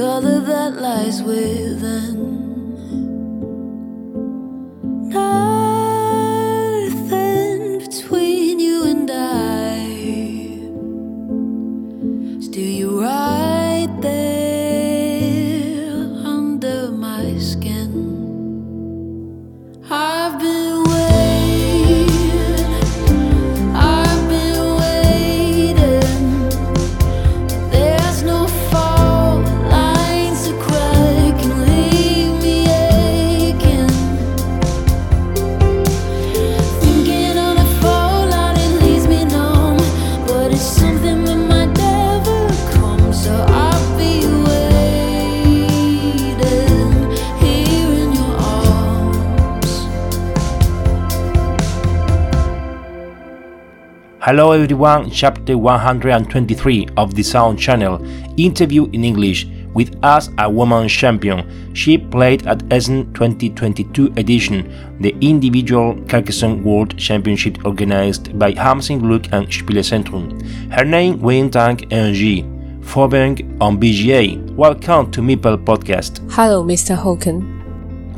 Color that lies within. Hello everyone, chapter 123 of the Sound Channel, interview in English with us a woman champion. She played at Essen 2022 edition, the individual Carcassonne World Championship organized by Hans im Glück and Spielezentrum. Her name Wing Tung NG, phoebeng on BGA. Welcome to Meeple Podcast. Hello, Mr. Hoken.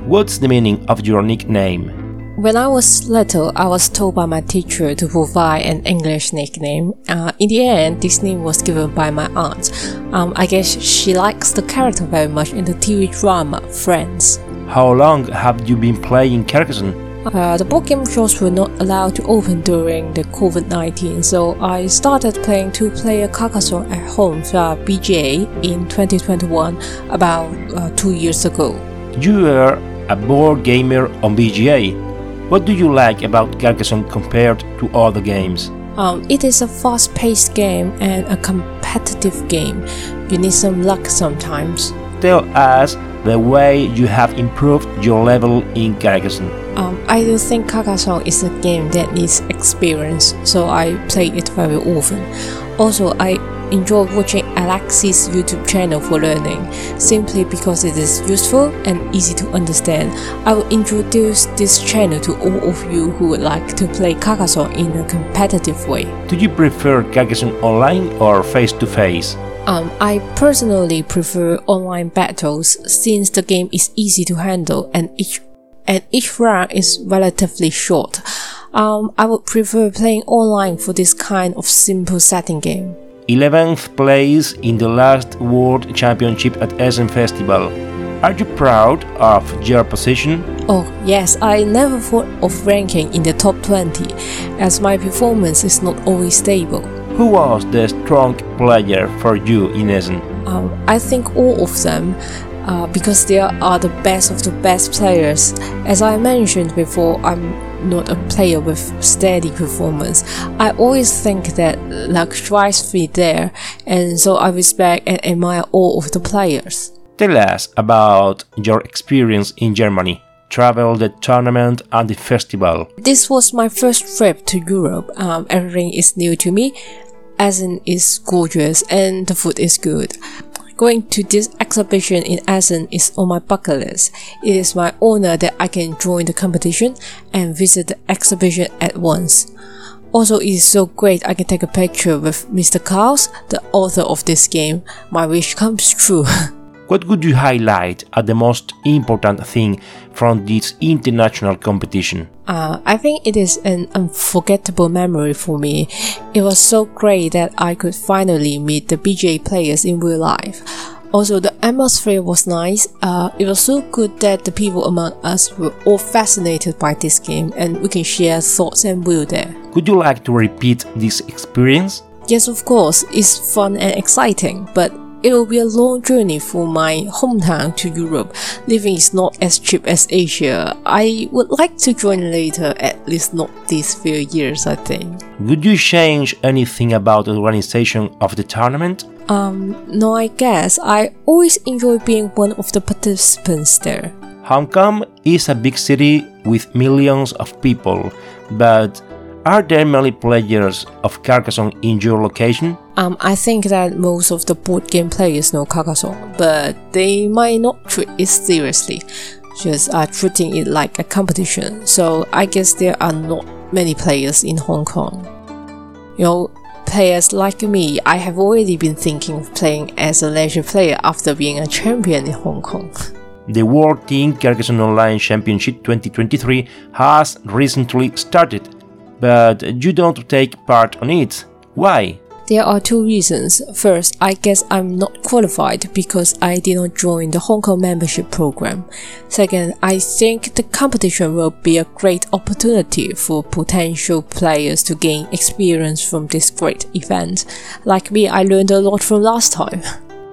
What's the meaning of your nickname? When I was little, I was told by my teacher to provide an English nickname. Uh, in the end, this name was given by my aunt. Um, I guess she likes the character very much in the TV drama Friends. How long have you been playing Carcassonne? Uh, the board game shops were not allowed to open during the COVID 19, so I started playing two player Carcassonne at home via BGA in 2021, about uh, two years ago. You are a board gamer on BGA. What do you like about Carcassonne compared to other games? Um, it is a fast paced game and a competitive game. You need some luck sometimes. Tell us the way you have improved your level in Carcassonne. Um, I do think Carcassonne is a game that needs experience, so I play it very often. Also, I enjoy watching Alexis' YouTube channel for learning, simply because it is useful and easy to understand. I will introduce this channel to all of you who would like to play Carcassonne in a competitive way. Do you prefer Carcassonne online or face to face? Um, I personally prefer online battles since the game is easy to handle and each and each round is relatively short. Um, I would prefer playing online for this kind of simple setting game. 11th place in the last World Championship at Essen Festival. Are you proud of your position? Oh, yes, I never thought of ranking in the top 20, as my performance is not always stable. Who was the strong player for you in Essen? Um, I think all of them, uh, because they are the best of the best players. As I mentioned before, I'm not a player with steady performance. I always think that luck drives me there, and so I respect and admire all of the players. Tell us about your experience in Germany. Travel, the tournament, and the festival. This was my first trip to Europe. Um, everything is new to me. Essen is gorgeous and the food is good. Going to this exhibition in Essen is on my bucket list. It is my honor that I can join the competition and visit the exhibition at once. Also, it is so great I can take a picture with Mr. Carls, the author of this game. My wish comes true. What would you highlight as the most important thing from this international competition? Uh, I think it is an unforgettable memory for me. It was so great that I could finally meet the BGA players in real life. Also, the atmosphere was nice. Uh, it was so good that the people among us were all fascinated by this game and we can share thoughts and will there. Would you like to repeat this experience? Yes, of course, it's fun and exciting, but it will be a long journey from my hometown to Europe. Living is not as cheap as Asia. I would like to join later, at least not these few years, I think. Would you change anything about the organization of the tournament? Um, no, I guess I always enjoy being one of the participants there. Hong Kong is a big city with millions of people, but are there many players of Carcassonne in your location? Um, I think that most of the board game players know Carcassonne, but they might not treat it seriously, just are treating it like a competition. So I guess there are not many players in Hong Kong. You know, players like me, I have already been thinking of playing as a leisure player after being a champion in Hong Kong. The World Team Carcassonne Online Championship 2023 has recently started, but you don't take part on it. Why? There are two reasons. First, I guess I'm not qualified because I did not join the Hong Kong membership program. Second, I think the competition will be a great opportunity for potential players to gain experience from this great event. Like me, I learned a lot from last time.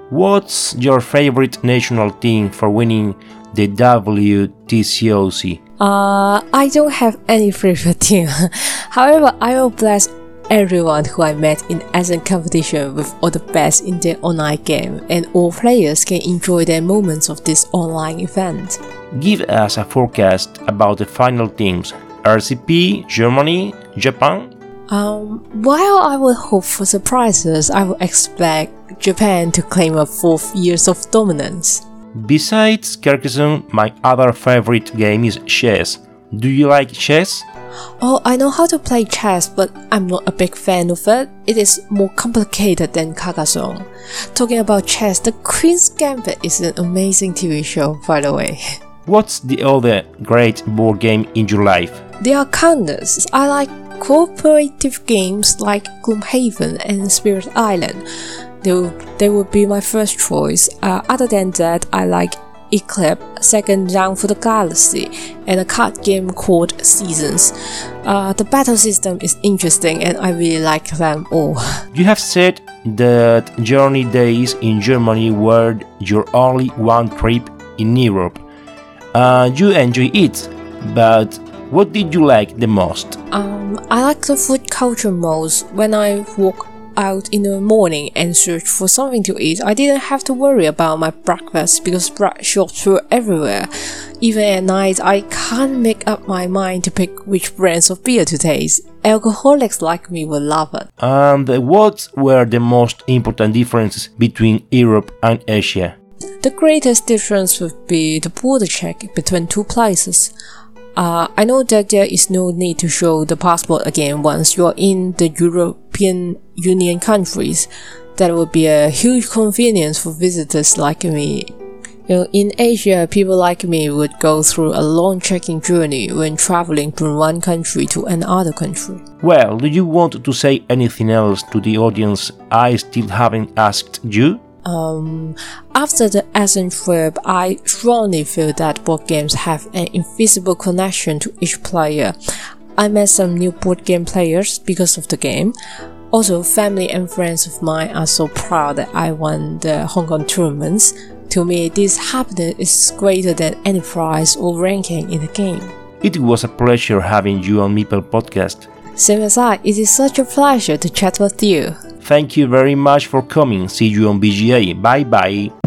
What's your favorite national team for winning the WTCOC? Uh, I don't have any favorite team. However, I will bless everyone who I met in Essen competition with all the best in their online game, and all players can enjoy their moments of this online event. Give us a forecast about the final teams RCP, Germany, Japan. Um, while I would hope for surprises, I would expect Japan to claim a fourth years of dominance. Besides Carcassonne, my other favorite game is chess. Do you like chess? Oh, I know how to play chess, but I'm not a big fan of it. It is more complicated than Carcassonne. Talking about chess, The Queen's Gambit is an amazing TV show, by the way. What's the other great board game in your life? There are countless. I like cooperative games like Gloomhaven and Spirit Island. They will, they would be my first choice. Uh, other than that, I like Eclipse, Second Roll for the Galaxy, and a card game called Seasons. Uh, the battle system is interesting and I really like them all. You have said that Journey Days in Germany were your only one trip in Europe. Uh, you enjoy it, but what did you like the most? Um, I like the food culture most. When I walk out in the morning and search for something to eat, I didn't have to worry about my breakfast because bread shops were everywhere. Even at night, I can't make up my mind to pick which brands of beer to taste. Alcoholics like me will love it. And what were the most important differences between Europe and Asia? The greatest difference would be the border check between two places. Uh, I know that there is no need to show the passport again once you're in the European Union countries. That would be a huge convenience for visitors like me. You know, in Asia, people like me would go through a long checking journey when traveling from one country to another country. Well, do you want to say anything else to the audience I still haven't asked you? Um, after the Essen trip, I strongly feel that board games have an invisible connection to each player. I met some new board game players because of the game. Also, family and friends of mine are so proud that I won the Hong Kong tournaments. To me, this happiness is greater than any prize or ranking in the game. It was a pleasure having you on Meeple Podcast. Same as I, it is such a pleasure to chat with you. Thank you very much for coming. See you on BGA. Bye bye.